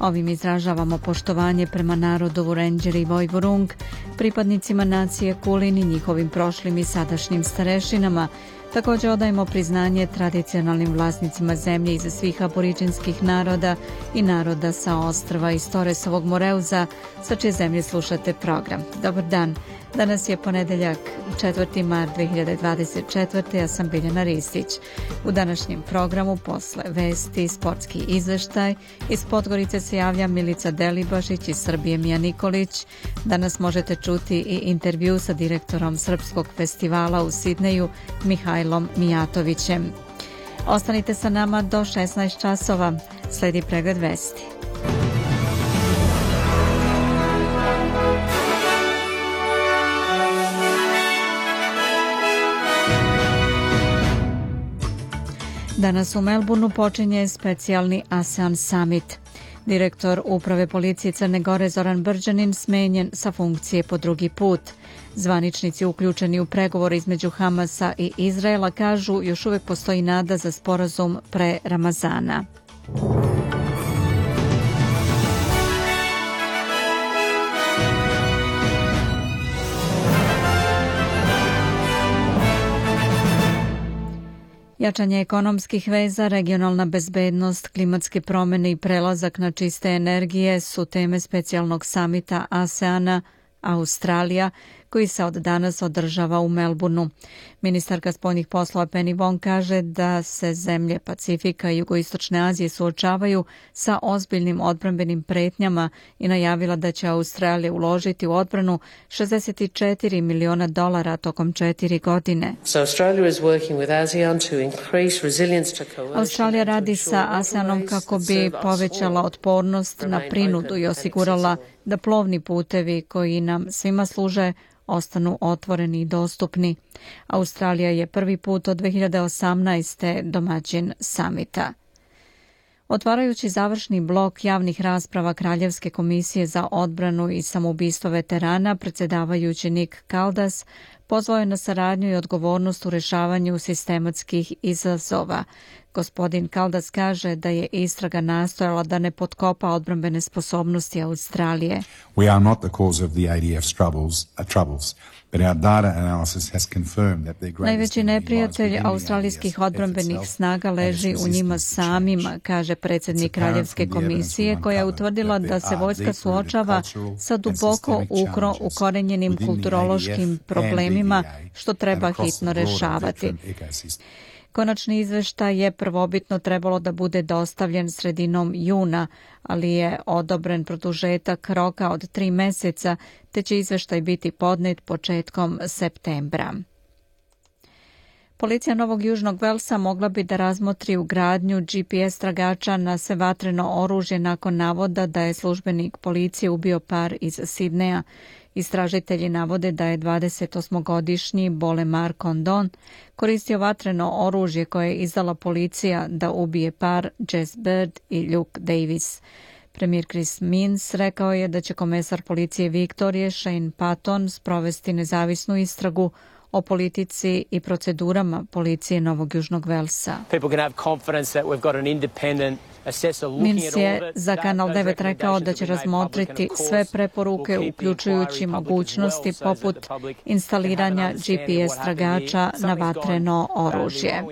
Ovim izražavamo poštovanje prema narodovu Renđeri i Vojvorung, pripadnicima nacije Kulin i njihovim prošlim i sadašnjim starešinama, Takođe odajemo priznanje tradicionalnim vlasnicima zemlje iza svih aboriđinskih naroda i naroda sa ostrva iz Toresovog Moreuza, sa čije zemlje slušate program. Dobar dan! Danas je ponedeljak 4. mart 2024. Ja sam Biljana Ristić. U današnjem programu posle vesti, sportski izveštaj, iz Podgorice se javlja Milica Delibašić i Srbije Mija Nikolić. Danas možete čuti i intervju sa direktorom Srpskog festivala u Sidneju Mihajlom Mijatovićem. Ostanite sa nama do 16 časova. Sledi pregled vesti. Danas u Melbourneu počinje specijalni ASEAN summit. Direktor Uprave policije Crne Gore Zoran Brđanin smenjen sa funkcije po drugi put. Zvaničnici uključeni u pregovore između Hamasa i Izraela kažu još uvek postoji nada za sporazum pre Ramazana. Jačanje ekonomskih veza, regionalna bezbednost, klimatske promene i prelazak na čiste energije su teme specijalnog samita ASEANA Australija koji se od danas održava u Melbourneu. Ministarka spoljnih poslova Penny Wong kaže da se zemlje Pacifika i Jugoistočne Azije suočavaju sa ozbiljnim odbranbenim pretnjama i najavila da će Australija uložiti u odbranu 64 miliona dolara tokom četiri godine. Australija radi sa ASEANom kako bi povećala otpornost na prinudu i osigurala da plovni putevi koji nam svima služe ostanu otvoreni i dostupni. Australija je prvi put od 2018. domaćin samita. Otvarajući završni blok javnih rasprava Kraljevske komisije za odbranu i samoubistvo veterana, predsedavajući Nik Kaldas, pozvao je na saradnju i odgovornost u rešavanju sistematskih izazova, Gospodin Kaldas kaže da je istraga nastojala da ne potkopa odbrambene sposobnosti Australije. We are not the cause of the IDF's troubles, uh, troubles. Najveći neprijatelj australijskih odbrambenih snaga leži u njima samima, kaže predsednik Kraljevske komisije, koja je utvrdila da se vojska suočava sa duboko ukro ukorenjenim kulturološkim problemima, što treba hitno rešavati. Konačni izveštaj je prvobitno trebalo da bude dostavljen sredinom juna, ali je odobren produžetak roka od tri meseca, te će izveštaj biti podnet početkom septembra. Policija Novog Južnog Velsa mogla bi da razmotri ugradnju GPS tragača na sve vatreno oružje nakon navoda da je službenik policije ubio par iz Sidneja. Istražitelji navode da je 28-godišnji Bolemar Kondon koristio vatreno oružje koje je izdala policija da ubije par Jess Bird i Luke Davis. Premijer Chris Mins rekao je da će komesar policije Viktorije Shane Patton sprovesti nezavisnu istragu o politici i procedurama policije Novog Južnog Velsa. Mims je za Kanal 9 rekao da će razmotriti sve preporuke uključujući mogućnosti poput instaliranja GPS tragača na vatreno oružje.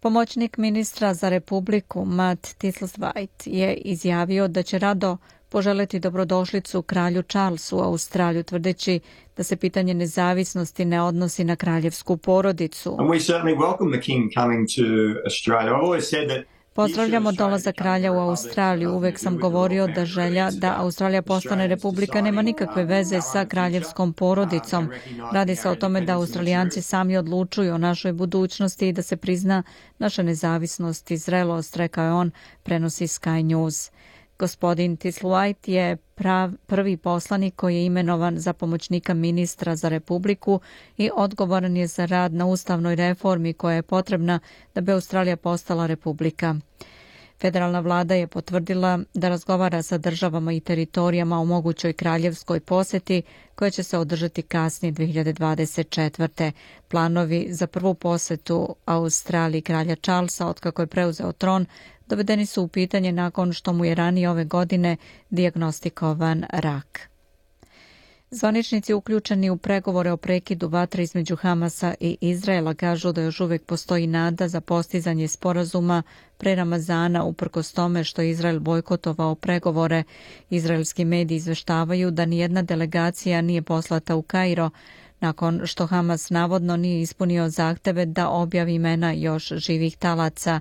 Pomoćnik ministra za Republiku Matt Tislsvajt je izjavio da će rado poželeti dobrodošlicu kralju Charlesu u Australiju, tvrdeći da se pitanje nezavisnosti ne odnosi na kraljevsku porodicu. Pozdravljamo dolazak kralja u Australiju. Uvek sam govorio da želja da Australija postane republika nema nikakve veze sa kraljevskom porodicom. Radi se o tome da Australijanci sami odlučuju o našoj budućnosti i da se prizna naša nezavisnost i zrelost, rekao je on, prenosi Sky News. Gospodin Tisluajt je prav, prvi poslanik koji je imenovan za pomoćnika ministra za Republiku i odgovoran je za rad na ustavnoj reformi koja je potrebna da bi Australija postala Republika. Federalna vlada je potvrdila da razgovara sa državama i teritorijama o mogućoj kraljevskoj poseti koja će se održati kasnije 2024. Planovi za prvu posetu Australiji kralja Charlesa otkako je preuzeo tron dovedeni su u pitanje nakon što mu je ranije ove godine dijagnostikovan rak. Zvaničnici uključeni u pregovore o prekidu vatre između Hamasa i Izraela kažu da još uvek postoji nada za postizanje sporazuma pre Ramazana uprkos tome što je Izrael bojkotovao pregovore. Izraelski mediji izveštavaju da nijedna delegacija nije poslata u Kairo nakon što Hamas navodno nije ispunio zahteve da objavi imena još živih talaca.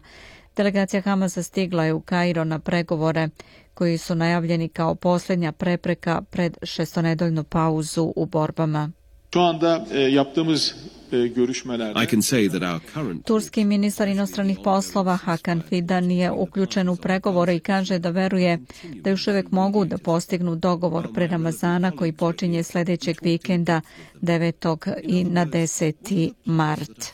Delegacija Hamasa stigla je u Kairo na pregovore koji su najavljeni kao posljednja prepreka pred šestonedeljnu pauzu u borbama. Şu anda e, yaptığımız e, Turski ministar inostranih poslova Hakan Fidan je uključen u pregovore i kaže da veruje da još uvek mogu da postignu dogovor pre Ramazana koji počinje sledećeg vikenda 9. i na 10. mart.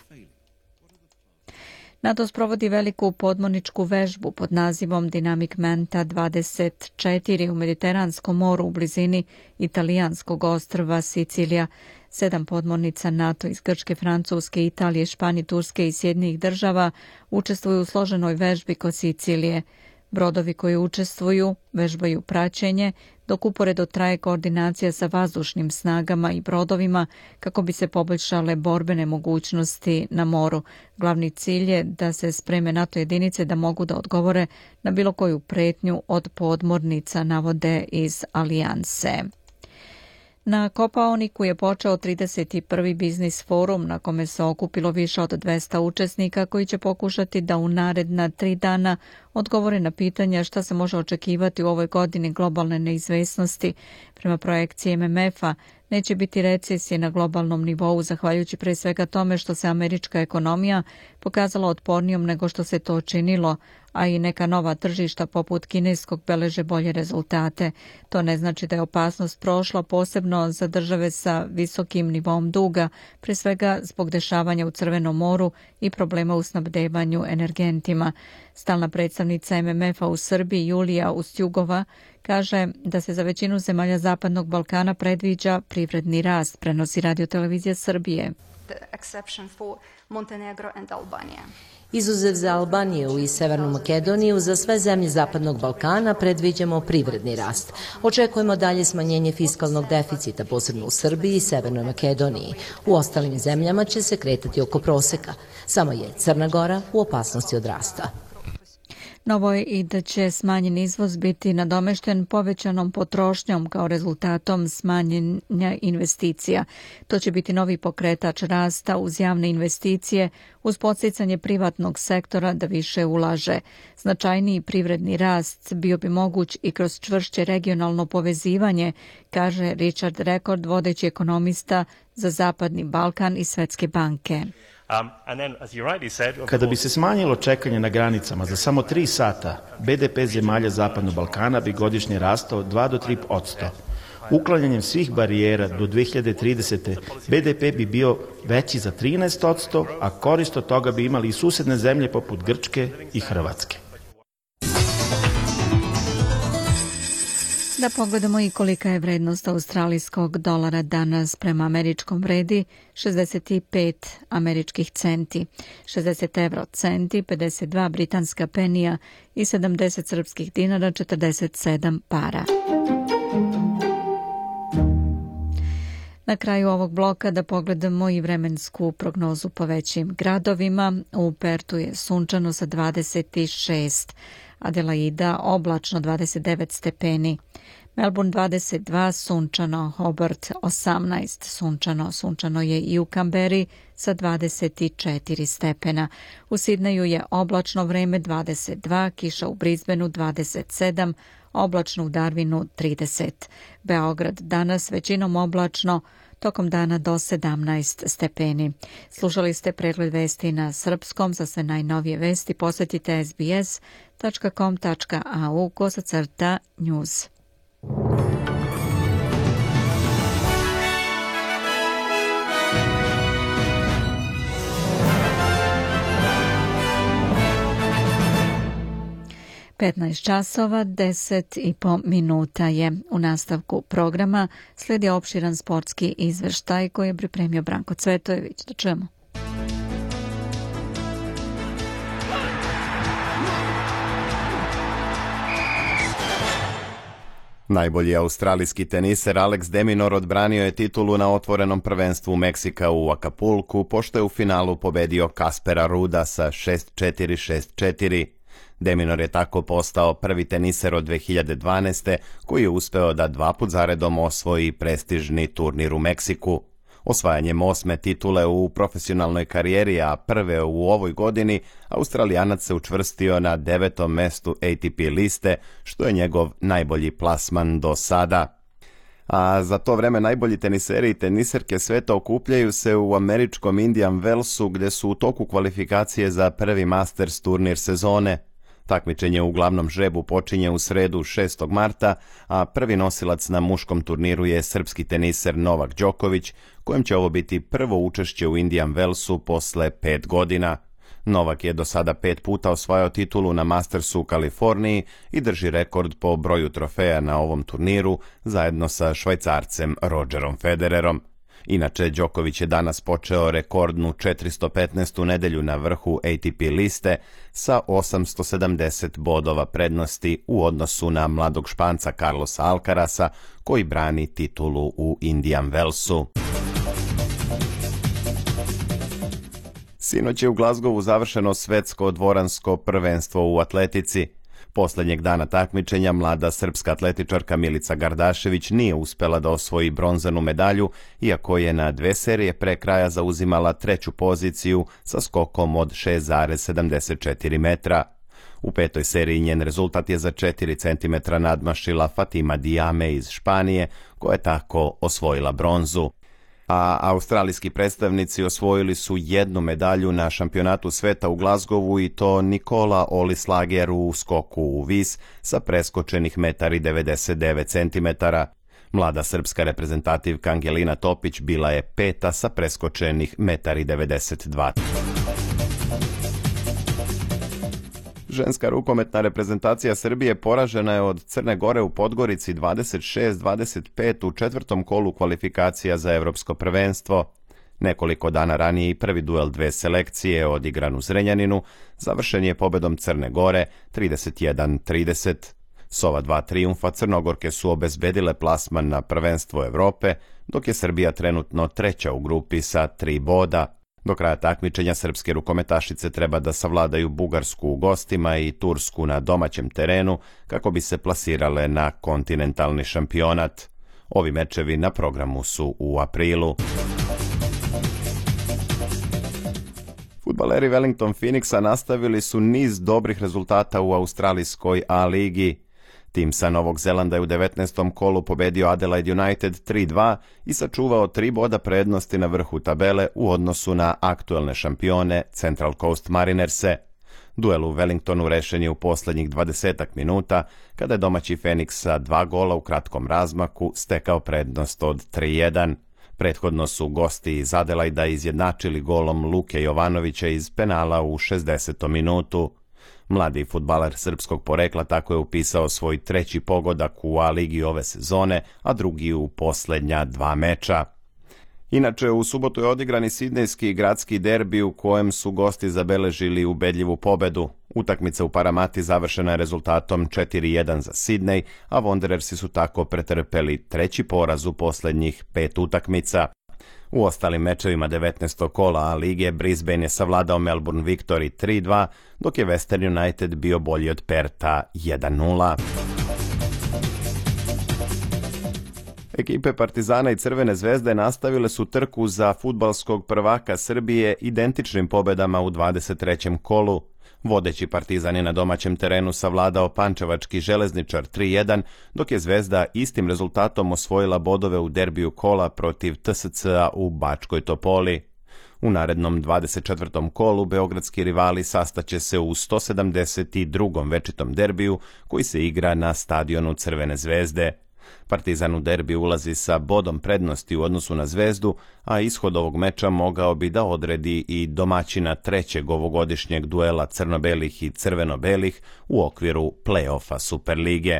NATO sprovodi veliku podmorničku vežbu pod nazivom Dynamic Manta 24 u Mediteranskom moru u blizini italijanskog ostrva Sicilija. Sedam podmornica NATO iz Grčke, Francuske, Italije, Španije, Turske i Sjednih država učestvuju u složenoj vežbi kod Sicilije. Brodovi koji učestvuju vežbaju praćenje, dok uporedo traje koordinacija sa vazdušnim snagama i brodovima kako bi se poboljšale borbene mogućnosti na moru. Glavni cilj je da se spreme NATO jedinice da mogu da odgovore na bilo koju pretnju od podmornica, navode iz Alijanse. Na Kopaoniku je počeo 31. biznis forum na kome se okupilo više od 200 učesnika koji će pokušati da u naredna tri dana odgovore na pitanja šta se može očekivati u ovoj godini globalne neizvesnosti. Prema projekciji MMF-a, neće biti recesije na globalnom nivou, zahvaljujući pre svega tome što se američka ekonomija pokazala otpornijom nego što se to činilo, a i neka nova tržišta poput kineskog beleže bolje rezultate. To ne znači da je opasnost prošla posebno za države sa visokim nivom duga, pre svega zbog dešavanja u Crvenom moru i problema u snabdevanju energentima. Stalna predstavnica MMF-a u Srbiji Julija Ustjugova kaže da se za većinu zemalja Zapadnog Balkana predviđa privredni rast, prenosi radio televizija Srbije the exception for Montenegro and Albania. Izuzev za Albaniju i Severnu Makedoniju, za sve zemlje Zapadnog Balkana predviđamo privredni rast. Očekujemo dalje smanjenje fiskalnog deficita, posebno u Srbiji i Severnoj Makedoniji. U ostalim zemljama će se kretati oko proseka. Samo je Crna Gora u opasnosti od rasta. Novo je i da će smanjen izvoz biti nadomešten povećanom potrošnjom kao rezultatom smanjenja investicija. To će biti novi pokretač rasta uz javne investicije, uz podsticanje privatnog sektora da više ulaže. Značajniji privredni rast bio bi moguć i kroz čvršće regionalno povezivanje, kaže Richard Rekord, vodeći ekonomista za Zapadni Balkan i Svetske banke. Um, Kada bi se smanjilo čekanje na granicama za samo 3 sata, BDP zemalja Zapadnog Balkana bi godišnje rastao 2 do 3 odsto. Uklanjanjem svih barijera do 2030. BDP bi bio veći za 13 odsto, a korist od toga bi imali i susedne zemlje poput Grčke i Hrvatske. Da pogledamo i kolika je vrednost australijskog dolara danas prema američkom vredi 65 američkih centi, 60 evro centi, 52 britanska penija i 70 srpskih dinara, 47 para. Na kraju ovog bloka da pogledamo i vremensku prognozu po većim gradovima. U Pertu je sunčano sa 26 Adelaida oblačno 29 stepeni, Melbourne 22, sunčano, Hobart 18, sunčano, sunčano je i u Kamberi sa 24 stepena. U Sidneju je oblačno vreme 22, kiša u Brisbaneu 27, oblačno u Darwinu 30. Beograd danas većinom oblačno, tokom dana do 17 stepeni. Slušali ste pregled vesti na srpskom. Za sve najnovije vesti posetite sbs.com.au kosacrta news. 15 časova 10 i po minuta je. U nastavku programa sledi opširan sportski izveštaj koji je pripremio Branko Cvetojević. Da čujemo. Najbolji australijski teniser Alex Deminor odbranio je titulu na otvorenom prvenstvu Meksika u Acapulku, pošto je u finalu pobedio Kaspera Ruda sa 6-4-6-4. Deminor je tako postao prvi teniser od 2012. koji je uspeo da dva put zaredom osvoji prestižni turnir u Meksiku. Osvajanjem osme titule u profesionalnoj karijeri, a prve u ovoj godini, Australijanac se učvrstio na devetom mestu ATP liste, što je njegov najbolji plasman do sada a za to vreme najbolji teniseri i teniserke sveta okupljaju se u američkom Indian Wellsu gde su u toku kvalifikacije za prvi Masters turnir sezone. Takmičenje u glavnom žrebu počinje u sredu 6. marta, a prvi nosilac na muškom turniru je srpski teniser Novak Đoković, kojem će ovo biti prvo učešće u Indian Wellsu posle pet godina. Novak je do sada pet puta osvajao titulu na Mastersu u Kaliforniji i drži rekord po broju trofeja na ovom turniru zajedno sa švajcarcem Rogerom Federerom. Inače, Đoković je danas počeo rekordnu 415. nedelju na vrhu ATP liste sa 870 bodova prednosti u odnosu na mladog španca Carlosa Alcarasa koji brani titulu u Indian Wellsu. Sinoć je u Glazgovu završeno svetsko dvoransko prvenstvo u atletici – Poslednjeg dana takmičenja mlada srpska atletičarka Milica Gardašević nije uspela da osvoji bronzanu medalju, iako je na dve serije pre kraja zauzimala treću poziciju sa skokom od 6,74 metra. U petoj seriji njen rezultat je za 4 cm nadmašila Fatima Diame iz Španije, koja je tako osvojila bronzu a australijski predstavnici osvojili su jednu medalju na šampionatu sveta u Glazgovu i to Nikola Olislager u skoku u vis sa preskočenih metari 99 cm. Mlada srpska reprezentativka Angelina Topić bila je peta sa preskočenih metari 92 Ženska rukometna reprezentacija Srbije poražena je od Crne Gore u Podgorici 26-25 u četvrtom kolu kvalifikacija za evropsko prvenstvo. Nekoliko dana ranije i prvi duel dve selekcije odigran u Zrenjaninu završen je pobedom Crne Gore 31-30. S ova dva triumfa Crnogorke su obezbedile plasman na prvenstvo Evrope, dok je Srbija trenutno treća u grupi sa tri boda – Do kraja takmičenja srpske rukometašice treba da savladaju Bugarsku u gostima i Tursku na domaćem terenu kako bi se plasirale na kontinentalni šampionat. Ovi mečevi na programu su u aprilu. Futbaleri Wellington Phoenixa nastavili su niz dobrih rezultata u australijskoj A ligi. Tim sa Novog Zelanda je u 19. kolu pobedio Adelaide United 3-2 i sačuvao tri boda prednosti na vrhu tabele u odnosu na aktuelne šampione Central Coast Marinerse. Duel u Wellingtonu rešen je u poslednjih 20 minuta, kada je domaći Fenix sa dva gola u kratkom razmaku stekao prednost od 3-1. Prethodno su gosti iz Adelaida izjednačili golom Luke Jovanovića iz penala u 60. minutu. Mladi futbaler srpskog porekla tako je upisao svoj treći pogodak u A ligi ove sezone, a drugi u poslednja dva meča. Inače, u subotu je odigrani sidnejski gradski derbi u kojem su gosti zabeležili ubedljivu pobedu. Utakmica u Paramati završena je rezultatom 4-1 za Sidnej, a Wanderersi su tako pretrpeli treći poraz u poslednjih pet utakmica. U ostalim mečevima 19. kola A lige Brisbane je savladao Melbourne Victory 3-2, dok je Western United bio bolji od Perta 1-0. Ekipe Partizana i Crvene zvezde nastavile su trku za futbalskog prvaka Srbije identičnim pobedama u 23. kolu Vodeći Partizan je na domaćem terenu savladao Pančevački železničar 3-1, dok je Zvezda istim rezultatom osvojila bodove u derbiju kola protiv TSC-a u Bačkoj Topoli. U narednom 24. kolu beogradski rivali sastaće se u 172. večitom derbiju koji se igra na stadionu Crvene zvezde. Partizan u derbi ulazi sa bodom prednosti u odnosu na zvezdu, a ishod ovog meča mogao bi da odredi i domaćina trećeg ovogodišnjeg duela crno-belih i crveno-belih u okviru play-offa Superlige.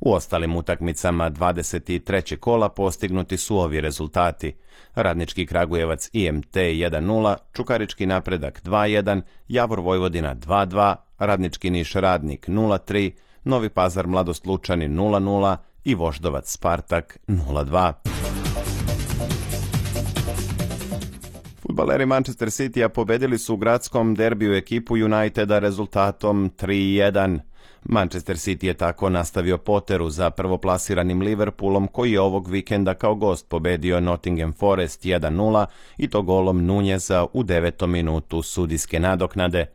U ostalim utakmicama 23. kola postignuti su ovi rezultati. Radnički Kragujevac IMT 1-0, Čukarički napredak 2-1, Javor Vojvodina 2-2, Radnički Niš Radnik 0-3, Novi Pazar Mladost Lučani 0-0, i Voždovac Spartak 02. 2 Futbaleri Manchester City-a pobedili su u gradskom derbiju ekipu Uniteda rezultatom 3-1. Manchester City je tako nastavio poteru za prvoplasiranim Liverpoolom koji je ovog vikenda kao gost pobedio Nottingham Forest 1-0 i to golom Nunjeza u devetom minutu sudijske nadoknade.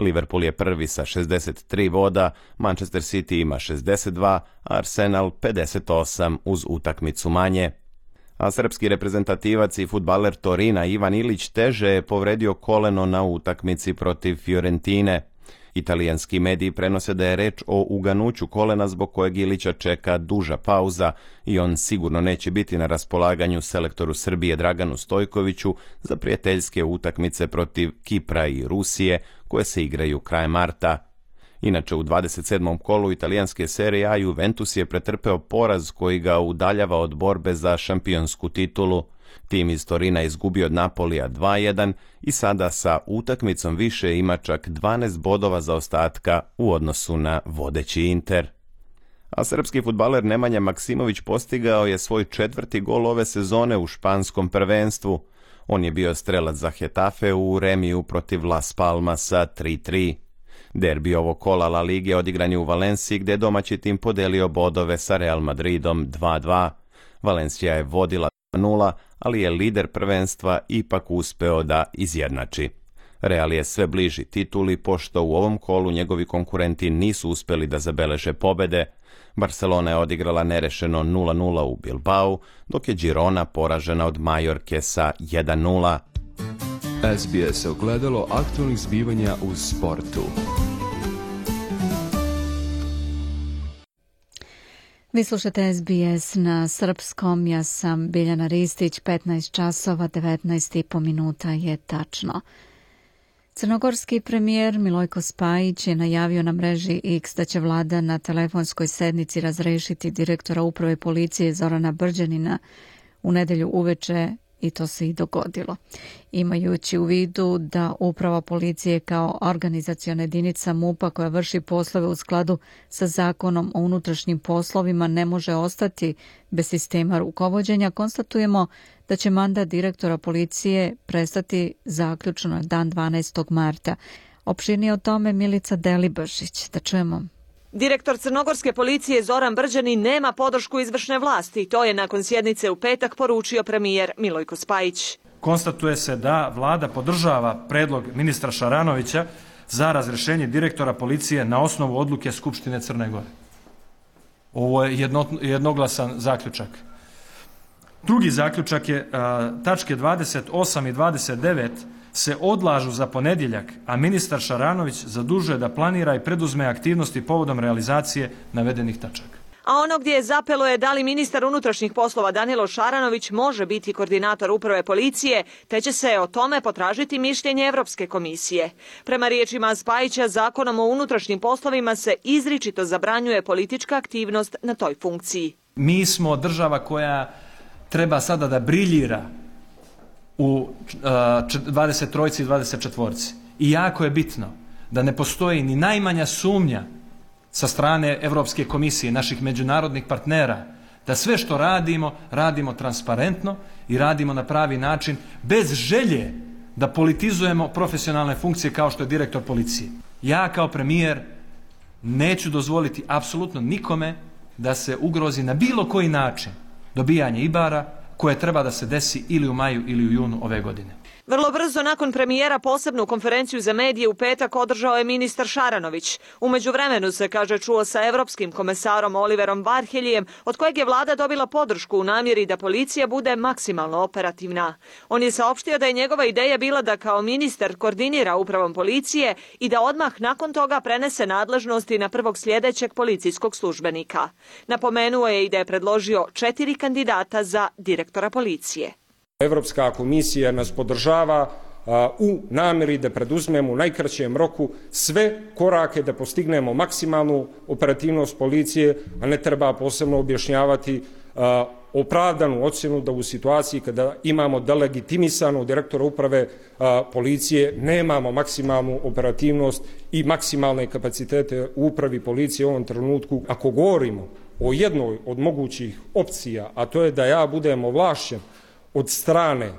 Liverpool je prvi sa 63 boda, Manchester City ima 62, Arsenal 58 uz utakmicu manje. A srpski reprezentativac i futbaler Torina Ivan Ilić teže je povredio koleno na utakmici protiv Fiorentine. Italijanski mediji prenose da je reč o uganuću kolena zbog kojeg Ilića čeka duža pauza i on sigurno neće biti na raspolaganju selektoru Srbije Draganu Stojkoviću za prijateljske utakmice protiv Kipra i Rusije koje se igraju kraj marta. Inače, u 27. kolu italijanske serije A Juventus je pretrpeo poraz koji ga udaljava od borbe za šampionsku titulu. Tim iz Torina izgubio od Napolija 2-1 i sada sa utakmicom više ima čak 12 bodova za ostatka u odnosu na vodeći Inter. A srpski futbaler Nemanja Maksimović postigao je svoj četvrti gol ove sezone u španskom prvenstvu – On je bio strelac za Hetafe u remiju protiv Las Palmasa 3-3. Derbi ovog kola La Lige odigran je u Valenciji gde je domaći tim podelio bodove sa Real Madridom 2-2. Valencija je vodila 0, ali je lider prvenstva ipak uspeo da izjednači. Real je sve bliži tituli pošto u ovom kolu njegovi konkurenti nisu uspeli da zabeleže pobede, Barcelona je odigrala nerešeno 0-0 u Bilbao, dok je Girona poražena od Majorke sa 1-0. SBS je ogledalo aktualnih zbivanja u sportu. Vi slušate SBS na srpskom, ja sam Biljana Ristić, 15 časova, 19 i po minuta je tačno. Crnogorski premijer Milojko Spajić je najavio na mreži X da će vlada na telefonskoj sednici razrešiti direktora uprave policije Zorana Brđanina u nedelju uveče i to se i dogodilo. Imajući u vidu da uprava policije kao organizacijona jedinica MUPA koja vrši poslove u skladu sa zakonom o unutrašnjim poslovima ne može ostati bez sistema rukovođenja, konstatujemo da će mandat direktora policije prestati zaključno dan 12. marta. Opširnije o tome Milica Delibašić. Da čujemo. Direktor crnogorske policije Zoran Brđani nema podršku izvršne vlasti, to je nakon sjednice u petak poručio premijer Milojko Spajić. Konstatuje se da vlada podržava predlog ministra Šaranovića za razrešenje direktora policije na osnovu odluke Skupštine Crne Gore. Ovo je jedno, jednoglasan zaključak. Drugi zaključak je a, tačke 28 i 29 se odlažu za ponedjeljak, a ministar Šaranović zadužuje da planira i preduzme aktivnosti povodom realizacije navedenih tačaka. A ono gdje je zapelo je da li ministar unutrašnjih poslova Danilo Šaranović može biti koordinator uprave policije, te će se o tome potražiti mišljenje Evropske komisije. Prema riječima Spajića, zakonom o unutrašnjim poslovima se izričito zabranjuje politička aktivnost na toj funkciji. Mi smo država koja treba sada da briljira u uh, 23. i 24. I jako je bitno da ne postoji ni najmanja sumnja sa strane Evropske komisije, naših međunarodnih partnera, da sve što radimo, radimo transparentno i radimo na pravi način, bez želje da politizujemo profesionalne funkcije kao što je direktor policije. Ja kao premijer neću dozvoliti apsolutno nikome da se ugrozi na bilo koji način dobijanje ibara, koje treba da se desi ili u maju ili u junu ove godine. Vrlo brzo nakon premijera posebnu konferenciju za medije u petak održao je ministar Šaranović. Umeđu vremenu se, kaže, čuo sa evropskim komesarom Oliverom Varheljijem, od kojeg je vlada dobila podršku u namjeri da policija bude maksimalno operativna. On je saopštio da je njegova ideja bila da kao ministar koordinira upravom policije i da odmah nakon toga prenese nadležnosti na prvog sljedećeg policijskog službenika. Napomenuo je i da je predložio četiri kandidata za direktora policije. Evropska komisija nas podržava u nameri da preduzmemo u najkraćem roku sve korake da postignemo maksimalnu operativnost policije, a ne treba posebno objašnjavati opravdanu ocenu da u situaciji kada imamo delegitimisanu direktora uprave policije nemamo maksimalnu operativnost i maksimalne kapacitete u upravi policije u ovom trenutku. Ako govorimo o jednoj od mogućih opcija, a to je da ja budem ovlašćen od strane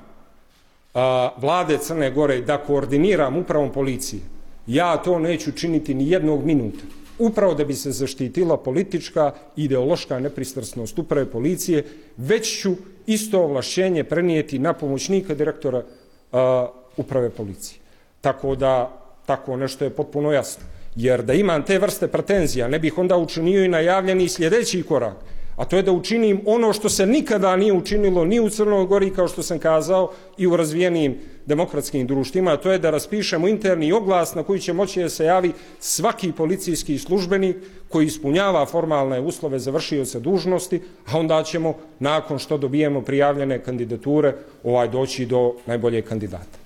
a, vlade Crne Gore da koordiniram upravom policije, ja to neću činiti ni jednog minuta. Upravo da bi se zaštitila politička ideološka nepristrasnost uprave policije, već ću isto ovlašćenje prenijeti na pomoćnika direktora a, uprave policije. Tako da, tako nešto je potpuno jasno. Jer da imam te vrste pretenzija, ne bih onda učinio i najavljeni sljedeći korak – a to je da učinim ono što se nikada nije učinilo ni u Crnoj Gori, kao što sam kazao, i u razvijenim demokratskim društvima, a to je da raspišemo interni oglas na koji će moći da se javi svaki policijski službenik koji ispunjava formalne uslove završio se dužnosti, a onda ćemo, nakon što dobijemo prijavljene kandidature, ovaj doći do najbolje kandidata.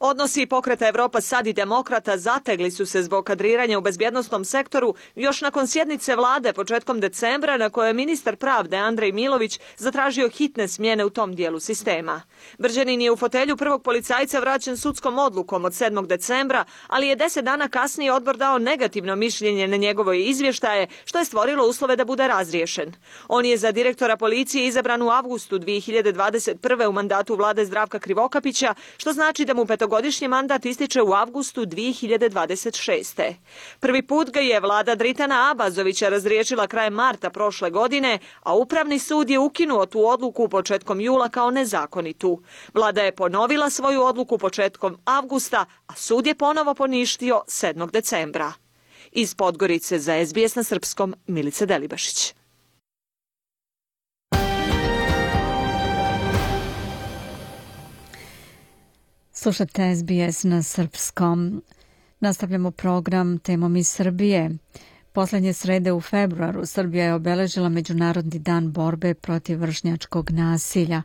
Odnosi pokreta Evropa sad i demokrata zategli su se zbog kadriranja u bezbjednostnom sektoru još nakon sjednice vlade početkom decembra na kojoj je ministar pravde Andrej Milović zatražio hitne smjene u tom dijelu sistema. Brđanin je u fotelju prvog policajca vraćen sudskom odlukom od 7. decembra, ali je 10 dana kasnije odbor dao negativno mišljenje na njegovo izvještaje, što je stvorilo uslove da bude razriješen. On je za direktora policije izabran u avgustu 2021. u mandatu vlade Zdravka Krivokapića, što znači da mu petog Petogodišnji mandat ističe u avgustu 2026. Prvi put ga je vlada Dritana Abazovića razriješila krajem marta prošle godine, a Upravni sud je ukinuo tu odluku početkom jula kao nezakonitu. Vlada je ponovila svoju odluku početkom avgusta, a sud je ponovo poništio 7. decembra. Iz Podgorice za SBS na Srpskom, Milice Delibašić. Slušate SBS na srpskom. Nastavljamo program temom iz Srbije. Poslednje srede u februaru Srbija je obeležila Međunarodni dan borbe protiv vršnjačkog nasilja.